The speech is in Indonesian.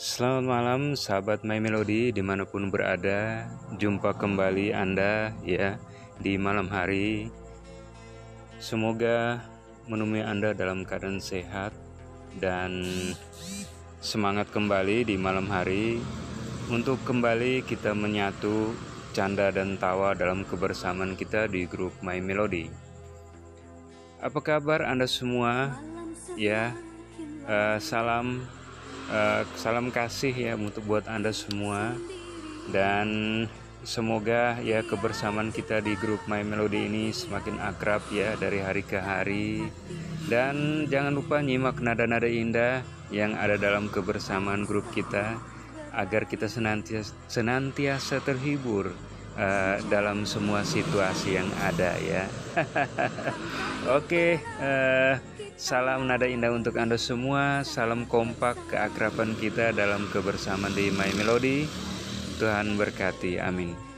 Selamat malam sahabat My Melody di mana pun berada Jumpa kembali Anda ya di malam hari. Semoga menemui Anda dalam keadaan sehat Dan semangat kembali di malam hari. Untuk kembali kita menyatu canda dan tawa dalam kebersamaan kita di grup My Melody. Apa kabar Anda semua? Ya, uh, salam uh, salam kasih ya untuk buat anda semua. Dan semoga ya kebersamaan kita di grup My Melody ini semakin akrab ya dari hari ke hari. Dan jangan lupa nyimak nada-nada indah yang ada dalam kebersamaan grup kita agar kita senantiasa, senantiasa terhibur uh, dalam semua situasi yang ada ya. Oke, okay, uh, Salam nada indah untuk Anda semua. Salam kompak keakraban kita dalam kebersamaan di My Melody. Tuhan berkati. Amin.